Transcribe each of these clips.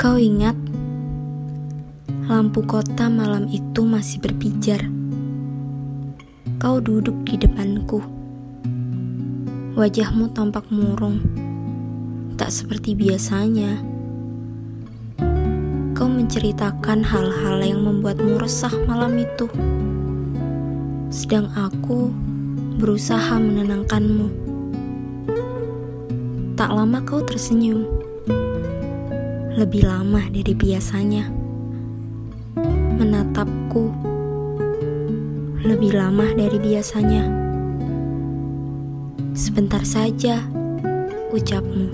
Kau ingat, lampu kota malam itu masih berpijar. Kau duduk di depanku. Wajahmu tampak murung, tak seperti biasanya. Kau menceritakan hal-hal yang membuatmu resah malam itu. Sedang aku berusaha menenangkanmu. Tak lama kau tersenyum lebih lama dari biasanya. Menatapku lebih lama dari biasanya. Sebentar saja, ucapmu.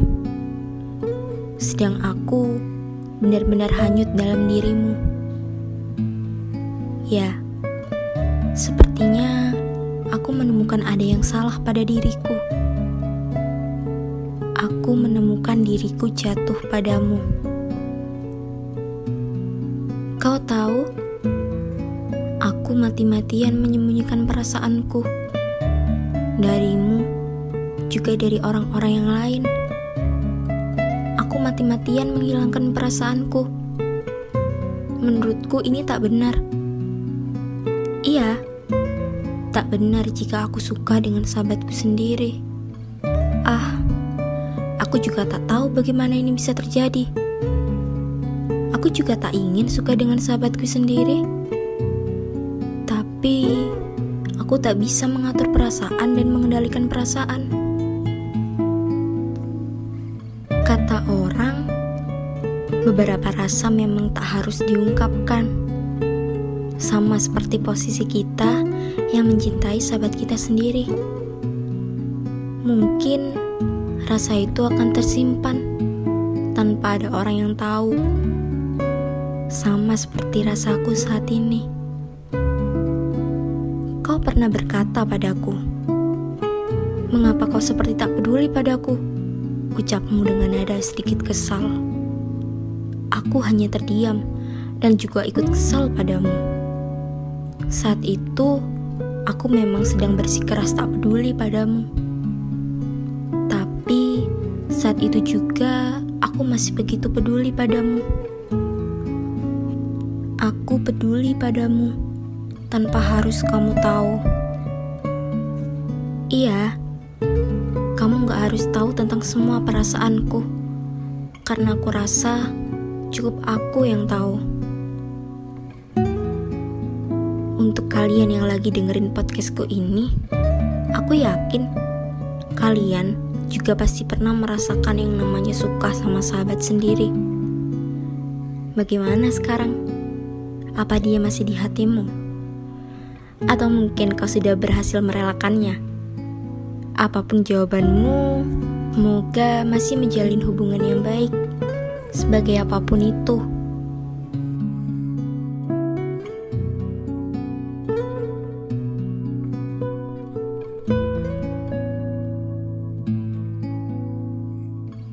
Sedang aku benar-benar hanyut dalam dirimu. Ya, sepertinya aku menemukan ada yang salah pada diriku. Aku menemukan diriku jatuh padamu. Kau tahu, aku mati-matian menyembunyikan perasaanku darimu, juga dari orang-orang yang lain. Aku mati-matian menghilangkan perasaanku. Menurutku, ini tak benar. Iya, tak benar jika aku suka dengan sahabatku sendiri. Ah, aku juga tak tahu bagaimana ini bisa terjadi. Aku juga tak ingin suka dengan sahabatku sendiri. Tapi aku tak bisa mengatur perasaan dan mengendalikan perasaan. Kata orang, beberapa rasa memang tak harus diungkapkan. Sama seperti posisi kita yang mencintai sahabat kita sendiri. Mungkin rasa itu akan tersimpan tanpa ada orang yang tahu sama seperti rasaku saat ini. Kau pernah berkata padaku, "Mengapa kau seperti tak peduli padaku?" Ucapmu dengan nada sedikit kesal. Aku hanya terdiam dan juga ikut kesal padamu. Saat itu, aku memang sedang bersikeras tak peduli padamu. Tapi saat itu juga aku masih begitu peduli padamu. Peduli padamu tanpa harus kamu tahu. Iya, kamu gak harus tahu tentang semua perasaanku, karena aku rasa cukup aku yang tahu. Untuk kalian yang lagi dengerin podcastku ini, aku yakin kalian juga pasti pernah merasakan yang namanya suka sama sahabat sendiri. Bagaimana sekarang? Apa dia masih di hatimu? Atau mungkin kau sudah berhasil merelakannya? Apa pun jawabanmu, semoga masih menjalin hubungan yang baik. Sebagai apa pun itu,